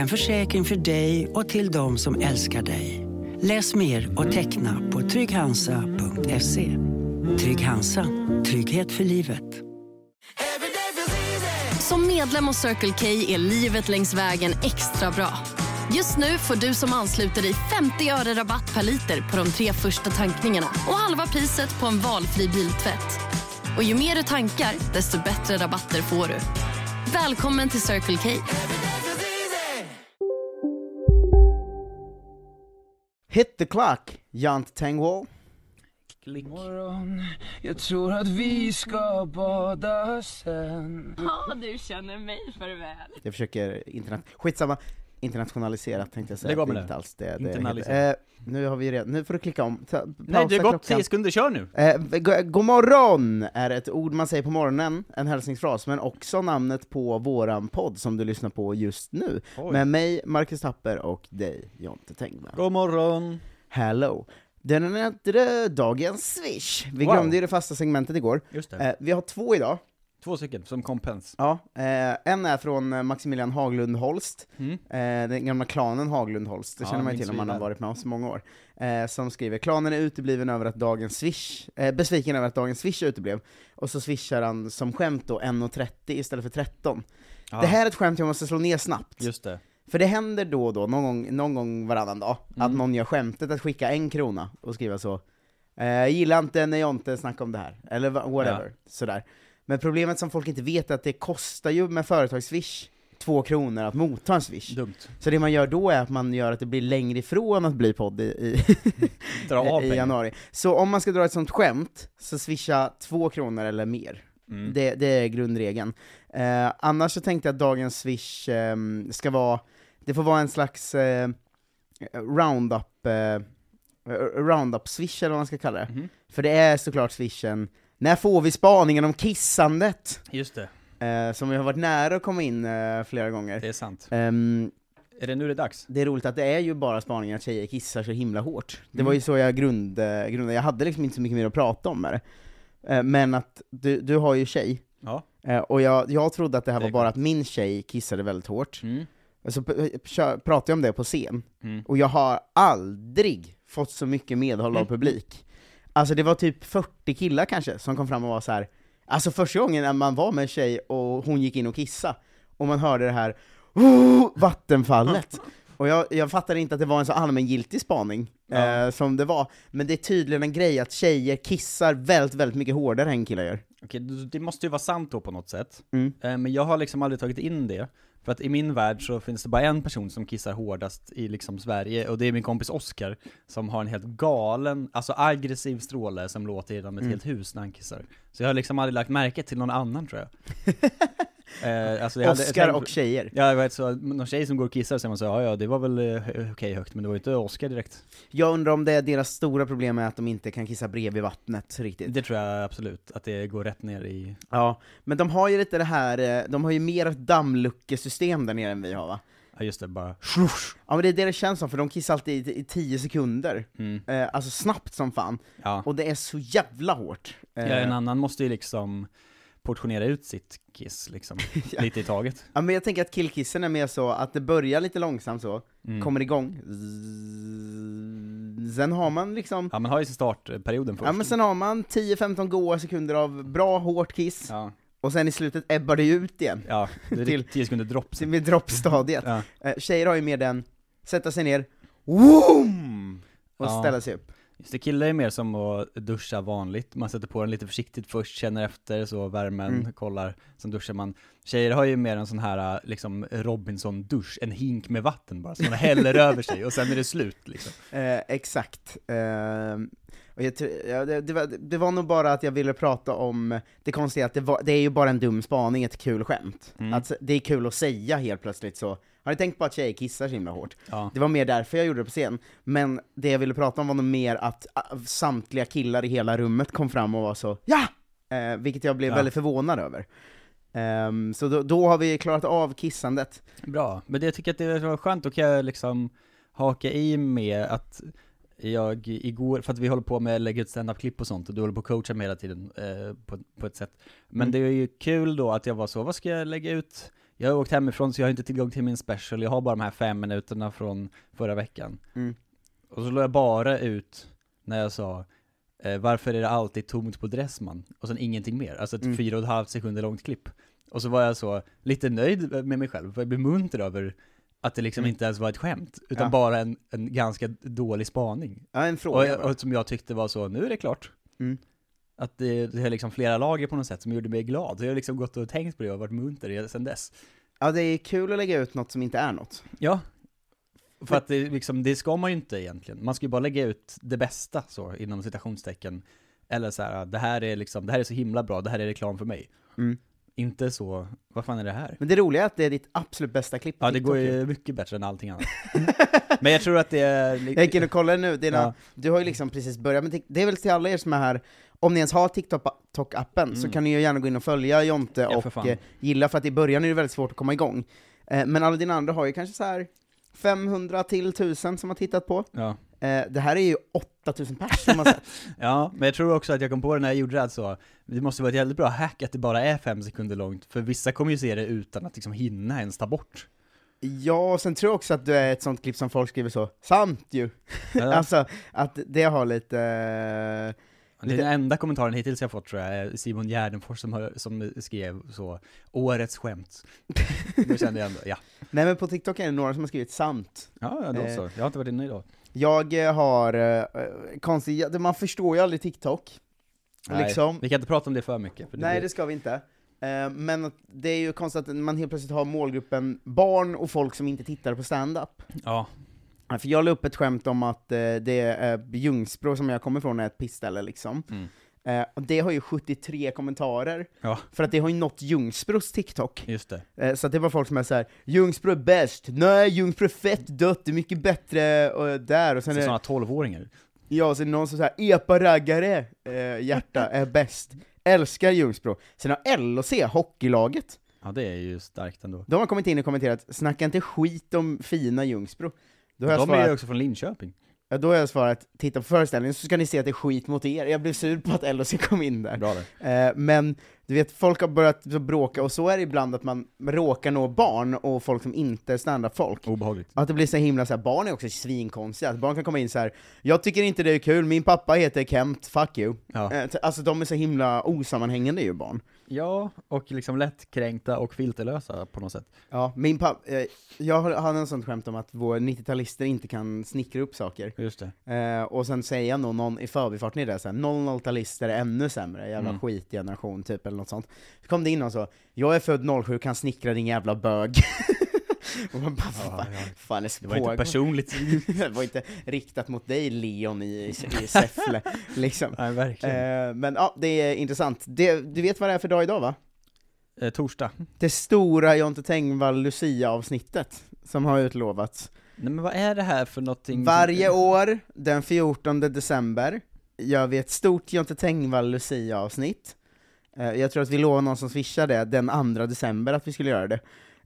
En försäkring för dig och till de som älskar dig. Läs mer och teckna på trygghansa.se. Trygg Hansa. Trygghet för livet. Som medlem hos Circle K är livet längs vägen extra bra. Just nu får du som ansluter dig 50 öre rabatt per liter på de tre första tankningarna och halva priset på en valfri biltvätt. Och ju mer du tankar, desto bättre rabatter får du. Välkommen till Circle K. Hit the clock, Jant Tengwall. Morgon, jag tror att vi ska bada sen Ja, du känner mig för väl. Jag försöker internet... Skitsamma, internationaliserat tänkte jag säga. Lägg av med det. inte alls det. det eh, nu har vi redan, nu får du klicka om. Ta, Nej, det har gått klockan. 10 sekunder, kör nu! Eh, go- god morgon är ett ord man säger på morgonen, en hälsningsfras, men också namnet på våran podd som du lyssnar på just nu. Oj. Med mig, Marcus Tapper, och dig, Jonte Tengvall. God morgon! Hello! Den är dagens swish. Vi Wow. glömde ju det fasta segmentet igår. Just det. Eh, vi har två idag. Två stycken, som kompens. Ja, eh, en är från eh, Maximilian Haglund Holst, Mm. eh, den gamla klanen Haglund Holst, det Ja, känner man ju till om man har varit med oss i många år, eh, som skriver klanen är utebliven över att dagens swish, eh, besviken över att dagens swish uteblev, och så swishar han som skämt då 1.30 istället för 13. Ja, Det här är ett skämt jag måste slå ner snabbt, Just det. för det händer då och då, någon gång, någon gång varannan dag, att Mm. någon gör skämtet att skicka en krona och skriva så eh, gillar inte när jag inte snackar om det här, eller whatever, sådär. Men problemet som folk inte vet är att det kostar ju med företagsswish två kronor att motta en swish. Dumt. Så det man gör då är att man gör att det blir längre ifrån att bli podd i, i, i januari. Så om man ska dra ett sånt skämt, så swisha två kronor eller mer. Mm. Det, det är grundregeln. Eh, annars så tänkte jag att dagens swish ehm, ska vara, det får vara en slags eh, roundup, eh, roundup-swish eller vad man ska kalla det. Mhm. För det är såklart swishen, när får vi spaningen om kissandet? Just det, Eh, som vi har varit nära att komma in eh, flera gånger. det är sant. Ehm, Är det nu det är dags? det är roligt att det är ju bara spaningen att tjejer kissar så himla hårt. Det Mm. var ju så jag grund, eh, grundade, jag hade liksom inte så mycket mer att prata om med det. Eh, men att du, du har ju tjej, Ja. eh, och jag, jag trodde att det här Det var bara att min tjej kissade väldigt hårt. Mm. Så kö- pratade jag om det på scen, Mm. och jag har aldrig fått så mycket medhåll av Mm. publik. Alltså det var typ 40 killar kanske, som kom fram och var så här. alltså första gången när man var med en tjej och hon gick in och kissade, och man hörde det här oh, vattenfallet. Och jag, jag fattade inte att det var en så allmängiltig spaning Ja. eh, som det var, men det är tydligen en grej att tjejer kissar väldigt, väldigt mycket hårdare än killar gör. Okej, det måste ju vara sant då på något sätt. Mm. Eh, Men jag har liksom aldrig tagit in det. För att i min värld så finns det bara en person som kissar hårdast i liksom Sverige, och det är min kompis Oscar, som har en helt galen, alltså aggressiv stråle som låter genom ett Mm. helt hus när han kissar. Så jag har liksom aldrig lagt märke till någon annan tror jag. eh, alltså jag hade- Oscar jag och tjejer. Ja, jag vet så, någon tjej som går och kissar så säger man så ja ja, det var väl eh, okej högt, men det var ju inte Oscar direkt. Jag undrar om det är deras stora problem är att de inte kan kissa bredvid vattnet riktigt. Det tror jag absolut, att det går rätt ner i... Ja, men de har ju lite det här, eh, de har ju mer dammluckesystem där nere än vi har va? Ja just det, bara... Ja men det är det det känns som, för de kissar alltid i, i 10 sekunder. Mm. Eh, alltså snabbt som fan. Ja. Och det är så jävla hårt. Eh, ja, en annan måste ju liksom portionera ut sitt kiss liksom, Ja. lite i taget. ja, men jag tänker att killkissen är mer så att det börjar lite långsamt så, Mm. kommer igång, Zzz, sen har man liksom, Ja man har ju startperioden först. ja men sen har man 10-15 goa sekunder av bra hårt kiss, Ja, och sen i slutet ebbar det ut igen. ja det är Till- 10 sekunder dropp sen. Med droppstadiet. Ja. Eh, tjejer har ju mer den, sätta sig ner, Woom! och Ja. ställa sig upp. Just det, killar är mer som att duscha vanligt, man sätter på den lite försiktigt först, känner efter, så värmen, Mm. kollar, sen duschar man. Tjejer har ju mer en sån här liksom Robinson-dusch, en hink med vatten bara, som man häller över sig, och sen är det slut liksom. Eh, exakt. Ehm, och jag, ja, det, det, var, det var nog bara att jag ville prata om det konstiga att det, var, det är ju bara en dum spaning, ett kul skämt. Mm. Att det är kul att säga helt plötsligt så, har ni tänkt på att tjejer kissar så himla hårt? Ja. Det var mer därför jag gjorde det på scen, men det jag ville prata om var nog mer att ah, samtliga killar i hela rummet kom fram och var så ja! Eh, vilket jag blev Ja. väldigt förvånad över. Ehm, så då, då har vi klarat av kissandet. Bra, men det, jag tycker att det var skönt, då kan jag liksom haka i med att jag igår, för att vi håller på med att lägga ut stand-up-klipp och sånt, och du håller på att coacha mig hela tiden eh, på, på ett sätt. Men Mm. det är ju kul då att jag var så, vad ska jag lägga ut? Jag har åkt hemifrån så jag har inte tillgång till min special, jag har bara de här fem minuterna från förra veckan. Mm. Och så la jag bara ut när jag sa eh, varför är det alltid tomt på Dressman? Och sen ingenting mer, alltså ett Mm. fyra och ett halvt sekunder långt klipp. Och så var jag så lite nöjd med mig själv, för jag blev munter över att det liksom Mm. inte ens var ett skämt, utan Ja. bara en, en ganska dålig spaning. Ja, en Och, fråga bara. och som jag tyckte var så, nu är det klart. Mm. Att det, det är liksom flera lager på något sätt som gjorde mig glad. Så jag har liksom gått och tänkt på det och varit munter sen dess. Ja, det är kul att lägga ut något som inte är något. Ja. För att det, liksom, det ska man ju inte egentligen. Man ska ju bara lägga ut det bästa så, inom citationstecken. Eller så här, det här är liksom, det här är så himla bra, det här är reklam för mig. Mm. Inte så, vad fan är det här? Men det roliga är att det är ditt absolut bästa klipp på Ja, det går ju. mycket bättre än allting annat. Men jag tror att det är... Jag gick in och kollade nu, dina, Ja. du har ju liksom precis börjat Tik- det är väl till alla er som är här, om ni ens har TikTok-appen, så Mm. kan ni ju gärna gå in och följa Jonte Ja, för och fan. eh, gilla, för att i början är det väldigt svårt att komma igång. Eh, men alla dina andra har ju kanske så här 500 till 1000 som har tittat på. Ja. Eh, det här är ju 8000 pers som har sett. ja, men jag tror också att jag kom på det när jag gjorde det, alltså, det måste vara ett jävligt bra hack att det bara är fem sekunder långt, för vissa kommer ju se det utan att liksom hinna ens ta bort. Ja, och sen tror jag också att du är ett sånt klipp som folk skriver så, sant ju! Ja. alltså, att det har lite... eh, den enda kommentaren hittills jag fått tror jag, är Simon Gärdenfors som, har, som skrev så, årets skämt. Då kände jag ändå, ja. Nej men på TikTok är det några som har skrivit sant. Ja, ja, då Eh. så. Jag har inte varit inne idag. Jag eh, har, eh, konstigt, man förstår ju aldrig TikTok. Nej, liksom. Vi kan inte prata om det för mycket. För det Nej blir- det ska vi inte. Eh, Men det är ju konstigt att man helt plötsligt har målgruppen barn och folk som inte tittar på stand-up. Ja, För jag la upp ett skämt om att eh, det är Ljungsbro som jag kommer ifrån är ett pissställe liksom. Mm. Eh, Och det har ju 73 kommentarer, ja, för att det har ju nått Ljungsbros TikTok. just det. Eh, Så att det var folk som är såhär, Ljungsbro är bäst, nej Ljungsbro är fett dött, det är mycket bättre och där, och sen Så är det, sådana tolvåringar. ja, och sen det någon som säger epa-raggare, eh, hjärta, är bäst, älskar Ljungsbro. Sen har LOC, hockeylaget, Ja, det är ju starkt ändå. de har kommit in och kommenterat, snacka inte skit om fina Ljungsbro. Då har, jag De är ju svarat, också från Linköping. ja, då har jag svarat, titta på föreställningen så ska ni se att det är skit mot er. Jag blev sur på att LOC kom in där. Bra där. Eh, men du vet, folk har börjat bråka, och så är det ibland att man råkar nå barn och folk som inte är standup-folk. Obehagligt. Att det blir så himla så här, barn är också svinkonstiga, att barn kan komma in så här. jag tycker inte det är kul, min pappa heter Kent, fuck you. Ja. Eh, alltså de är så himla osammanhängande ju barn. Ja, och liksom lättkränkta och filterlösa på något sätt. Ja, min pappa, eh, jag har- hade en sån skämt om att våra 90-talister inte kan snickra upp saker. Just det. Eh, och sen säger jag nog någon i förbifarten i det såhär, 00-talister är ännu sämre, jävla Mm. skitgeneration typ, eller något sånt. Så kom det in och så, jag är född 07, kan snickra din jävla bög. och man bara, Ja, ja. fan är Det var inte personligt. det var inte riktat mot dig Leon i, i Säffle, liksom. Nej, verkligen. Eh, men ja, det är intressant. Det, du vet vad det är för dag idag va? Eh, torsdag. Det stora Jonte Tengvall Lucia-avsnittet, som har utlovats. Nej men vad är det här för någonting? Varje år, den 14 december, gör vi ett stort Jonte Tengvall Lucia-avsnitt. Eh, Jag tror att vi lovade någon som swishade det den 2 december att vi skulle göra det.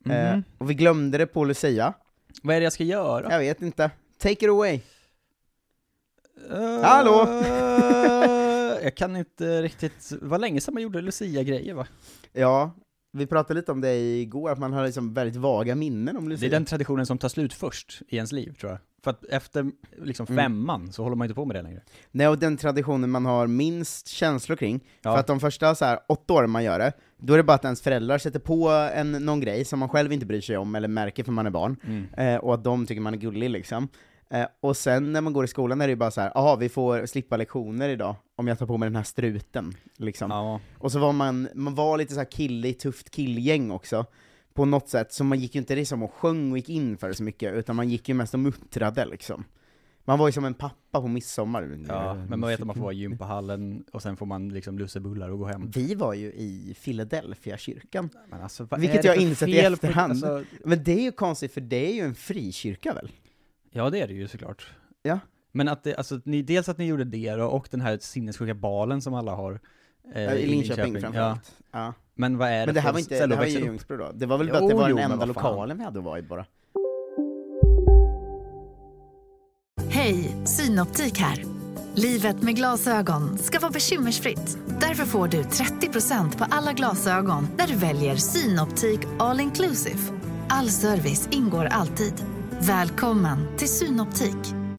Eh, Mhm. Och vi glömde det på Lucia. Vad är det jag ska göra? Jag vet inte. Take it away! Eh, Hallå? jag kan inte riktigt, det var länge sedan man gjorde Lucia-grejer va? Ja, vi pratade lite om det igår, att man har liksom väldigt vaga minnen om Det Lucia. är den traditionen som tar slut först i ens liv tror jag. För att efter liksom Mm. femman så håller man inte på med det längre. Nej, och den traditionen man har minst känslor kring. Ja. För att de första så här, åtta åren man gör det, då är det bara att ens föräldrar sätter på en, någon grej som man själv inte bryr sig om eller märker för man är barn, Mm. eh, och att de tycker man är gullig liksom. Eh, och sen när man går i skolan är det ju bara så här, aha vi får slippa lektioner idag, om jag tar på mig den här struten. Liksom. Ja. Och så var man, man var lite så här killig, tufft killgäng också, på något sätt, så man gick ju inte liksom och sjöng och gick in för det så mycket, utan man gick ju mest och muttrade liksom. Man var ju som en pappa på midsommar. Ja, men man vet att man får vara i gympahallen och sen får man liksom lussebullar och gå hem. Vi var ju i Philadelphia kyrkan. Men alltså, vad Vilket jag för insett i efterhand. Alltså, Men det är ju konstigt, för det är ju en frikyrka väl? ja det är det ju såklart. Ja. Men att det, alltså, ni, dels att ni gjorde det då, och den här sinnessjuka balen som alla har. Eh, I Linköping Ja. framförallt. Ja. Men vad är det Men det här var inte, det att här var ju? Ljungsbro då. Det var väl Jo, bara att det var jo, den enda lokalen vi hade varit bara. Hej, Synoptik här. Livet med glasögon ska vara bekymmersfritt. Därför får du 30% på alla glasögon när du väljer Synoptik All Inclusive. All service ingår alltid. Välkommen till Synoptik.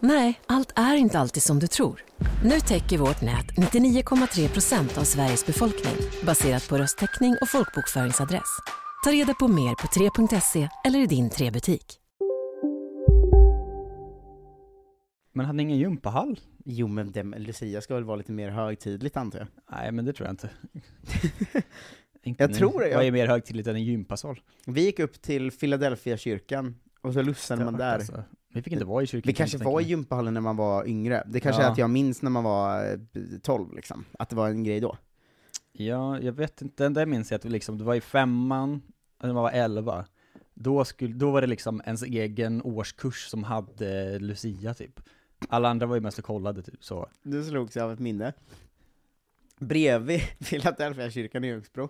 Nej, allt är inte alltid som du tror. Nu täcker vårt nät 99,3 procent av Sveriges befolkning baserat på röstteckning och folkbokföringsadress. Ta reda på mer på 3.se eller i din 3-butik. Men hade ni ingen gympahall? Jo men det, Lucia ska väl vara lite mer högtidligt antar jag. Nej men det tror jag inte. inte Jag nu. tror det, Vad jag- är mer högtidligt än en gympasal? Vi gick upp till Philadelphia kyrkan, och så lussade man där. Alltså, vi fick inte vara i kyrkan. Vi kan kanske var i gympahallen när man var yngre, det kanske Ja. är att jag minns när man var eh, 12 liksom, att det var en grej då. Ja, jag vet inte, den där minns jag att vi liksom, det var i femman, när man var elva. Då, skulle, då var det liksom ens egen årskurs som hade Lucia typ. Alla andra var ju mest och kollade typ så. Nu slogs jag av ett minne. Bredvid Philadelphia kyrkan i Ljungsbro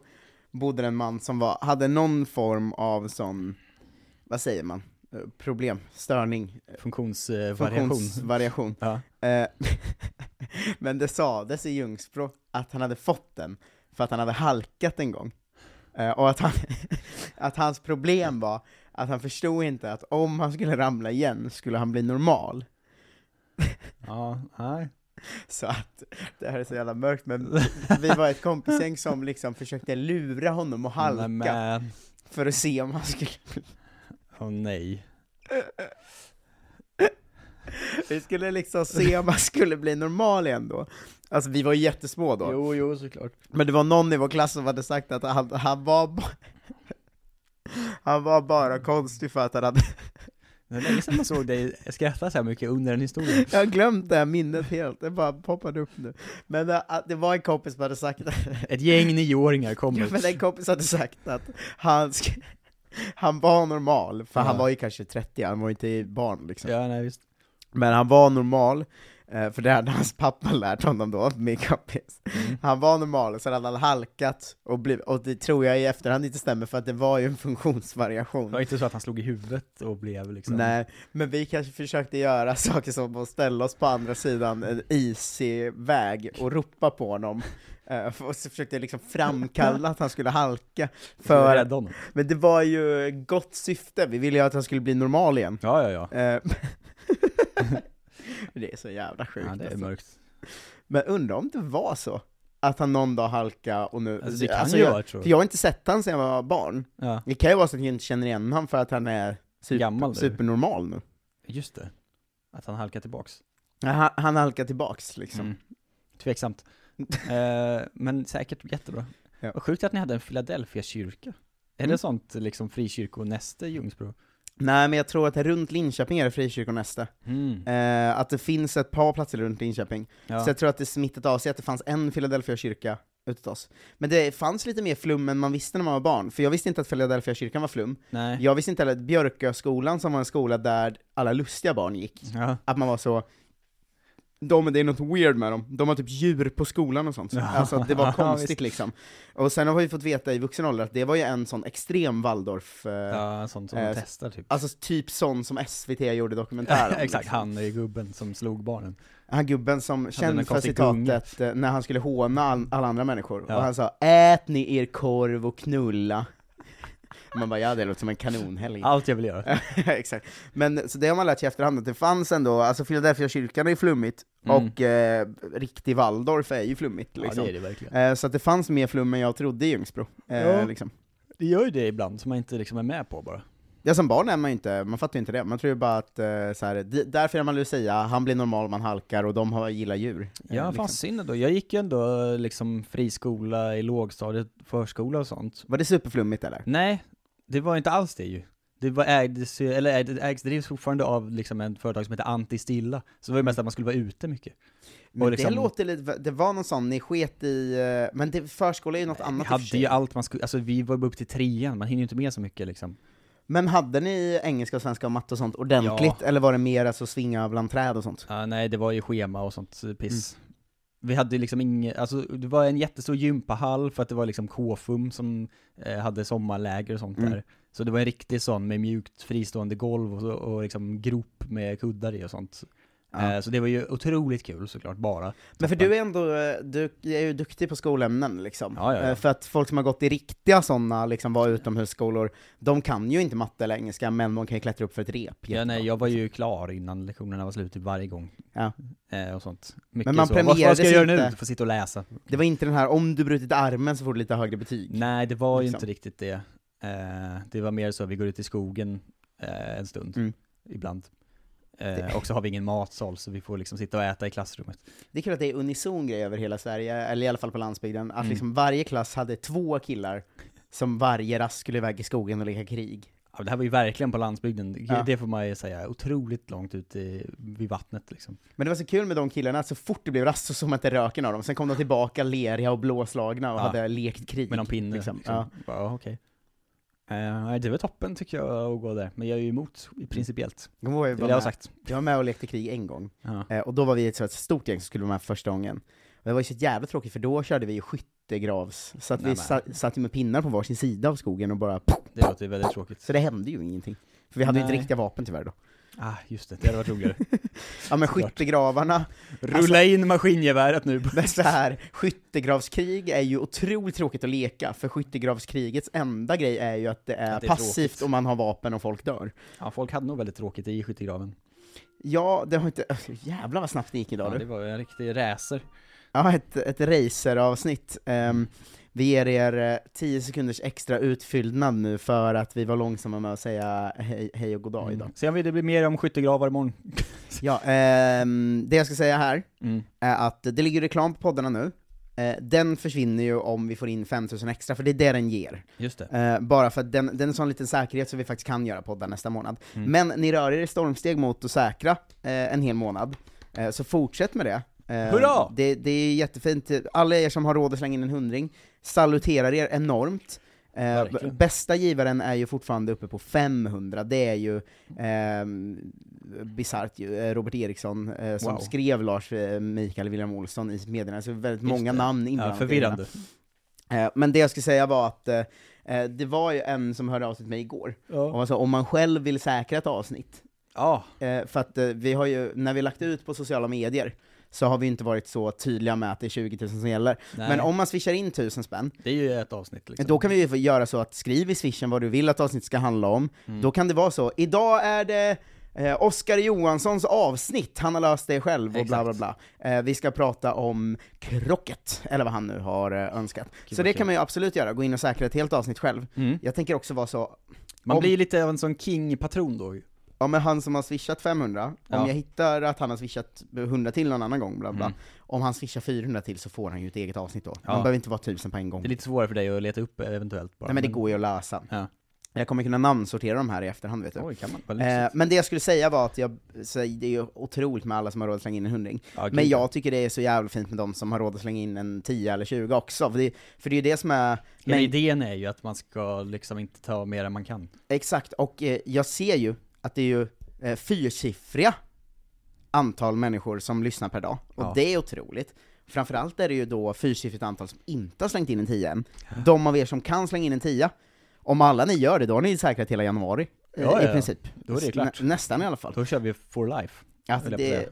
bodde en man som var, hade någon form av sån, vad säger man, Eh, problem, störning, eh, Funktionsvariation. funktionsvariation. Ja. Eh, Men det sades i Ljungsbro att han hade fått den för att han hade halkat en gång. Eh, Och att, han, att hans problem var att han förstod inte att om han skulle ramla igen skulle han bli normal. Ja, nej. Så att, det här är så jävla mörkt, men vi var ett kompisgäng som liksom försökte lura honom att halka Nej, för att se om han skulle åh nej. Vi skulle liksom se om han skulle bli normal igen då. Alltså vi var ju jättesmå då. Jo, jo såklart. Men det var någon i vår klass som hade sagt att han, han var Han var bara konstig för att han hade Det var länge sedan man såg dig skratta så här mycket under en historia. Jag har glömt det här minnet helt, det bara poppade upp nu. Men äh, att det var en kompis som hade sagt Ett gäng nioåringar kommer. Ja, men en kompis hade sagt att han, han var normal, för Ja. han var ju kanske 30, han var ju inte barn liksom. Ja, nej visst. Men han var normal, eh, för det hade hans pappa lärt honom då, kompis. Mm. Han var normal, så hade han halkat, och, bliv, och det tror jag i efterhand inte stämmer, för att det var ju en funktionsvariation. Det var inte så att han slog i huvudet och blev liksom... Nej, men vi kanske försökte göra saker som att ställa oss på andra sidan en isig väg och ropa på honom. Eh, Och så försökte jag liksom framkalla att han skulle halka. För... Men det var ju gott syfte, vi ville ju att han skulle bli normal igen. Ja, ja, ja. Eh, det är så jävla sjukt Ja, det är alltså. mörkt. Men undrar om det var så? Att han någon dag halka och nu... Alltså det kan alltså, ju jag, vara, tror För jag. jag har inte sett han sedan jag var barn. Ja, Det kan ju vara så att jag inte känner igen honom för att han är super, Gammal supernormal nu. just det. Att han halkar tillbaks. Han, han halkar tillbaks liksom. Mm. Tveksamt. eh, men säkert jättebra. Ja. Vad sjukt att ni hade en Philadelphia-kyrka. Är Mm. det sånt liksom frikyrkonäste i Ljungsbro? Nej, men jag tror att runt Linköping är det frikyrkonäste. Mm. Eh, att det finns ett par platser runt Linköping. Ja. Så jag tror att det smittat av sig att det fanns en Philadelphia kyrka utåt oss. Men det fanns lite mer flum än man visste när man var barn, för jag visste inte att Philadelphia kyrkan var flum. Nej. Jag visste inte heller att Björköskolan, som var en skola där alla lustiga barn gick, Ja. att man var så de, det är något weird med dem, de har typ djur på skolan och sånt. Ja. Alltså det var konstigt liksom. Och sen har vi fått veta i vuxen ålder att det var ju en sån extrem Waldorf, eh, Ja, sånt som eh, testar typ. alltså typ sån som SVT gjorde dokumentär om. Exakt, liksom. han är gubben som slog barnen. Han gubben som, den känd för citatet eh, när han skulle håna all, alla andra människor, Ja. och han sa 'Ät ni er korv och knulla' Man bara, ja det låter som en kanonhelg. Allt jag vill göra. Exakt. Men så det har man lärt sig i efterhand, att det fanns ändå, alltså Philadelphia kyrkan är ju flummigt, Mm. och eh, riktig Waldorf är ju flummigt liksom. Ja, det är det verkligen. Eh, så att det fanns mer flum än jag trodde i Ljungsbro. Eh, Ja. liksom. Det gör ju det ibland, som man inte liksom är med på bara. Ja som barn är man ju inte, man fattar ju inte det, man tror ju bara att eh, så här, där firar man Lucia, han blir normal, man halkar, och de har, gillar djur. Eh, Ja, fan liksom. synd ändå. Jag gick ju ändå liksom friskola i lågstadiet, förskola och sånt. Var det superflummigt eller? Nej, det var inte alls det ju. Det var ägdes, eller ägdes, drivs fortfarande av liksom en företag som heter Antistilla. Så det var ju mest att man skulle vara ute mycket. Men liksom- det låter lite, det var någon sån, ni sket i, eh, men det, förskola är ju något Vi annat i och för hade ju allt man skulle, alltså vi var bara upp till trean, man hinner ju inte med så mycket liksom. Men hade ni engelska, svenska och matte och sånt ordentligt, Ja. eller var det mer alltså svinga bland träd och sånt? Ja, nej, det var ju schema och sånt eh, piss. Vi hade liksom inget, alltså det var en jättestor gympahall för att det var liksom KFUM som eh, hade sommarläger och sånt Mm. där. Så det var en riktig sån med mjukt fristående golv och, och liksom grop med kuddar i och sånt. Ja. Eh, så det var ju otroligt kul såklart, bara. Men för du är ändå, eh, du är ju duktig på skolämnen liksom. Ja, ja. Eh, För att folk som har gått i riktiga sådana, liksom var utomhusskolor, de kan ju inte matte eller engelska, men de kan ju klättra upp för ett rep. Ja, nej, jag var ju klar innan lektionerna var slut typ varje gång. Ja. Eh, och sånt. Mycket Men man så. Vad, vad ska jag göra inte. nu? Få sitta och läsa. Det var inte den här, om du brutit armen så får du lite högre betyg. Nej, det var ju Liksom. inte riktigt det. Eh, det var mer så, vi går ut i skogen eh, en stund, Mm. ibland. Eh, och så har vi ingen matsal, så vi får liksom sitta och äta i klassrummet. Det är kul att det är unison grej över hela Sverige, eller i alla fall på landsbygden, att Mm. liksom varje klass hade två killar som varje rast skulle iväg i skogen och leka krig. Ja, det här var ju verkligen på landsbygden, det, Ja. det får man ju säga, otroligt långt ut i, vid vattnet liksom. Men det var så kul med de killarna, att så fort det blev rast så såg man inte röken av dem, sen kom de tillbaka leriga och blåslagna och Ja. hade lekt krig. Med någon pinne liksom. liksom. Ja. Ja, okej. Nej, det var toppen tycker jag att gå där, men jag är ju emot principiellt. Jag, jag, Det var vill jag ha sagt. jag var med och lekte krig en gång, eh, och då var vi ett, så ett stort gäng som skulle vara med första gången. Och det var ju så jävla tråkigt, för då körde vi ju skyttegravs, så att vi Nämen. sa, satt med pinnar på varsin sida av skogen och bara Det låter ju väldigt tråkigt. Så det hände ju ingenting. För vi hade ju inte Nej. riktiga vapen tyvärr då. Ah, just det, det hade varit roligare. Ja men skyttegravarna, Rulla in maskingeväret nu. men så här, skyttegravskrig är ju otroligt tråkigt att leka, för skyttegravskrigets enda grej är ju att det är, det är passivt tråkigt. och man har vapen och folk dör. Ja, folk hade nog väldigt tråkigt i skyttegraven. Ja, det har inte... Alltså, jävlar vad snabbt det gick idag Ja, du. det var en riktig racer. Ja, ett, ett raceravsnitt. Um, vi ger er eh, 10 sekunders extra utfyllnad nu för att vi var långsamma med att säga hej, hej och goddag idag. Mm. Se om det blir mer om skyttegravar imorgon. Ja, ehm, det jag ska säga här Mm. är att det ligger reklam på poddarna nu. Eh, den försvinner ju om vi får in 5000 extra, för det är det den ger. Just det. Eh, bara för att den, den är en sån liten säkerhet så vi faktiskt kan göra poddar nästa månad. Mm. Men ni rör er i stormsteg mot att säkra eh, en hel månad, eh, så fortsätt med det. Eh, Hurra! Det, det är jättefint, alla er som har råd att slänga in en hundring, saluterar er enormt. Eh, bästa givaren är ju fortfarande uppe på 500, det är ju eh, bisarrt Robert Eriksson eh, som Wow. skrev Lars eh, Mikael William Olsson i meddelande, så väldigt Just många det. namn Ja, inblandade. i förvirrande. Eh, men det jag skulle säga var att eh, eh, det var ju en som hörde av sig till mig igår, och Ja. alltså, om man själv vill säkra ett avsnitt, Ja, eh, för att vi har ju, när vi lagt ut på sociala medier, så har vi inte varit så tydliga med att det är 20 000 som gäller. nej. Men om man swishar in 1000 spänn, Det är ju ett avsnitt liksom. då kan vi ju göra så att skriv i swishen vad du vill att avsnittet ska handla om, Mm. då kan det vara så, idag är det eh, Oskar Johanssons avsnitt, han har löst det själv och bla bla Exakt. bla. Eh, vi ska prata om krocket, eller vad han nu har eh, önskat. Gud, så det kul. kan man ju absolut göra, gå in och säkra ett helt avsnitt själv. Mm. Jag tänker också vara så, Man om- blir lite av en sån king-patron då. Ja men han som har swishat 500, om Ja. jag hittar att han har swishat 100 till någon annan gång, bla bla, Mm. om han swishar 400 till så får han ju ett eget avsnitt då. Ja. Man behöver inte vara 1000 på en gång. Det är lite svårare för dig att leta upp eventuellt bara. Nej men det går ju att lösa. Ja. Jag kommer kunna namnsortera de här i efterhand vet du. Oj, Eh, men det jag skulle säga var att jag, det är ju otroligt med alla som har råd att slänga in en hundring, gud, men ja. jag tycker det är så jävla fint med de som har råd att slänga in en 10 eller 20 också, för det, för det är ju det som är, men, idén är ju att man ska liksom inte ta mer än man kan. exakt, och eh, jag ser ju att det är ju eh, fyrsiffriga antal människor som lyssnar per dag, och Ja. det är otroligt. Framförallt är det ju då fyrsiffrigt antal som inte har slängt in en 10 än. De av er som kan slänga in en 10, om alla ni gör det, då har ni säkrat hela januari, eh, Ja, i ja, princip. Då är det klart. Nä, nästan i alla fall. Då kör vi for life. Alltså det.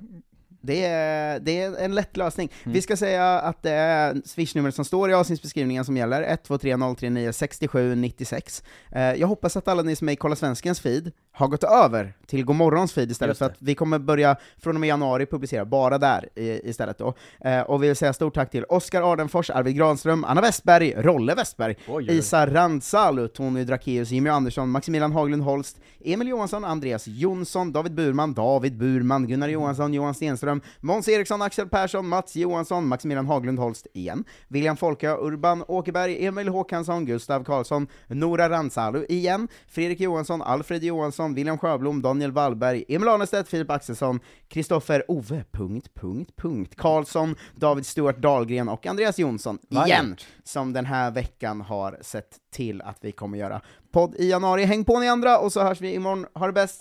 Det är, det är en lätt lösning. Mm. Vi ska säga att det är swishnumret som står i avsnittsbeskrivningen som gäller, 123 039 67 96. Eh, jag hoppas att alla ni som är i Kolla Svenskens feed har gått över till Godmorgons feed istället, för att vi kommer börja från och med januari publicera bara där i, istället då. Eh, och vi vill säga stort tack till Oskar Ardenfors, Arvid Granström, Anna Westberg, Rolle Westberg, Oj, oj. Isa Randsalu, Tony Drakeus, Jimmy Andersson, Maximilian Haglund Holst, Emil Johansson, Andreas Jonsson, David Burman, David Burman, Gunnar Johansson, Johan Stenström, Måns Eriksson, Axel Persson, Mats Johansson, Maximilian Haglund Holst igen, William Folke, Urban Åkerberg, Emil Håkansson, Gustav Karlsson, Nora Randsalu igen, Fredrik Johansson, Alfred Johansson, William Sjöblom, Daniel Wallberg, Emil Arnestedt, Filip Axelsson, Kristoffer Ove, punkt, punkt, punkt, Karlsson, David Stuart Dahlgren och Andreas Jonsson igen, som den här veckan har sett till att vi kommer göra podd i januari. Häng på ni andra, och så hörs vi imorgon. Ha det bäst!